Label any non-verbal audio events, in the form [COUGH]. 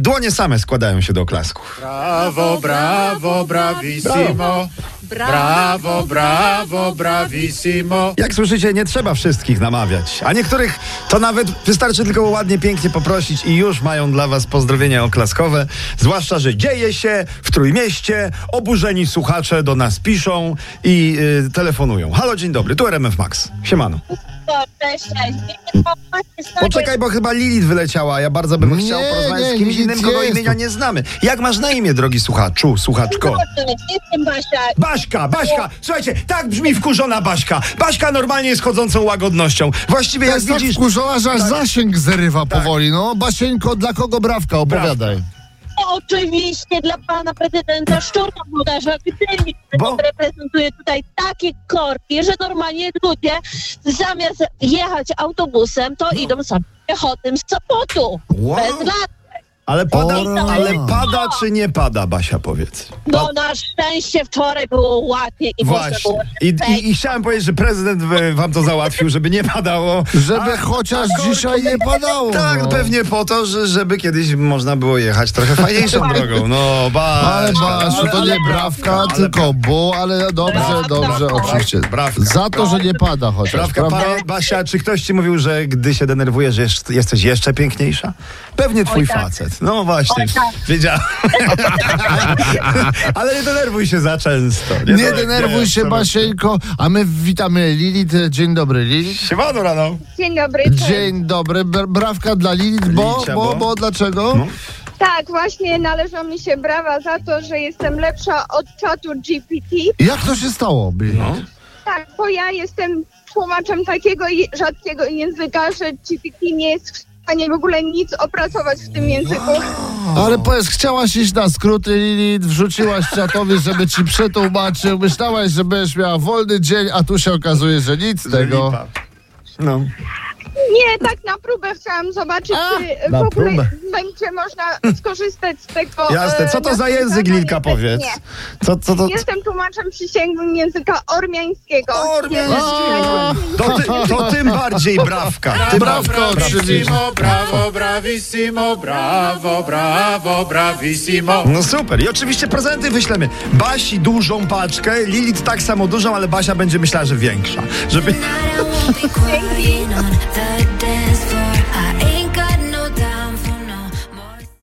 Dłonie same składają się do oklasków. Brawo, brawo, bravissimo. Brawo, brawo, bravissimo. Jak słyszycie, nie trzeba wszystkich namawiać, a niektórych to nawet wystarczy tylko ładnie, pięknie poprosić i już mają dla was pozdrowienia oklaskowe. Zwłaszcza, że dzieje się w Trójmieście, oburzeni słuchacze do nas piszą i y, telefonują. Halo, dzień dobry, tu RMF Max. Siemano. Cześć, cześć. Poczekaj, bo chyba Lilith wyleciała. Ja bardzo bym Nie, chciał porozmawiać nie, z kimś innym, kogo jest imienia nie znamy. Jak masz na imię, drogi słuchaczu, słuchaczko? Jestem Basia. Baśka, Baśka, słuchajcie, tak brzmi wkurzona Baśka. Baśka normalnie jest chodzącą łagodnością. Właściwie To jak jest tak widzisz... wkurzona, że aż zasięg zerywa powoli. No, Basieńko, dla kogo brawka? Opowiadaj. Oczywiście dla pana prezydenta Szczurka Budarza Gdyni, Bo- który reprezentuje tutaj takie korki, że normalnie ludzie zamiast jechać autobusem, to idą sobie piechotym z Sopotu. Wow. Bez lat. Ale pada, O, ale no. pada czy nie pada, Basia, powiedz? No na szczęście wczoraj było ładnie i można Właśnie. było I, i, I chciałem powiedzieć, że prezydent e, wam to załatwił, żeby nie padało. Żeby A- chociaż dzisiaj nie padało. Tak, no. pewnie po to, że, żeby kiedyś można było jechać trochę fajniejszą [LAUGHS] drogą. No, Basia. Ale Basiu, to nie brawka, ale tylko bu, ale dobrze, Brawka, dobrze, brawka. oczywiście. Brawka. Za to, że nie pada chociaż, Prawka, prawda? pa, Basia, czy ktoś ci mówił, że gdy się denerwujesz, jest- jesteś jeszcze piękniejsza? Pewnie twój Oj, tak. facet. No właśnie, Oj, tak. wiedziałem. [LAUGHS] Ale nie denerwuj się za często. Nie denerwuj się, to- Basieńko, a my witamy Lilith. Dzień dobry, Lilith. Siemano rano. Dzień dobry. Cześć. Dzień dobry, Br- brawka dla Lilith, bo, Licia, bo, bo? bo dlaczego? No. Tak, właśnie należą mi się brawa za to, że jestem lepsza od czatu GPT. Jak to się stało? No. Tak, bo ja jestem tłumaczem takiego rzadkiego języka, że GPT nie jest w stanie w ogóle nic opracować w tym języku. Ale powiedz, chciałaś iść na skróty, Lilith, wrzuciłaś czatowi, żeby ci przetłumaczył, myślałaś, że będziesz miała wolny dzień, a tu się okazuje, że nic z tego. No. Nie, tak na próbę chciałam zobaczyć, A, czy w na ogóle próbę. będzie można skorzystać z tego. Jasne, co to e, za język, Lilka, powiedz? Nie. Co, co to? Jestem tłumaczem przysięgłym języka ormiańskiego. Ormiańskiego. To, ty, to bardziej brawka. Tym Brawko, oczywiście. Bravissimo, brawo, bravissimo, brawo, brawo, bravissimo. No super. I oczywiście prezenty wyślemy. Basi dużą paczkę, Lilith tak samo dużą, ale Basia będzie myślała, że większa. Żeby...